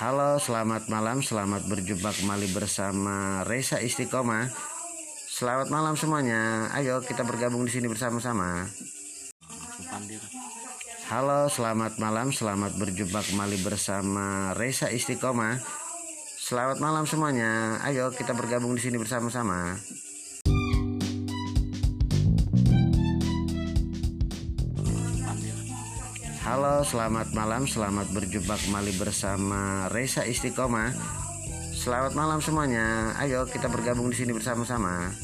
Halo, selamat malam. Selamat berjumpa kembali bersama Reza Istiqomah. Selamat malam semuanya. Ayo kita bergabung di sini bersama-sama. Halo, selamat malam. Selamat berjumpa kembali bersama Reza Istiqomah. Selamat malam semuanya. Ayo kita bergabung di sini bersama-sama. Halo, selamat malam. Selamat berjumpa kembali bersama Reza Istiqomah. Selamat malam semuanya. Ayo kita bergabung di sini bersama-sama.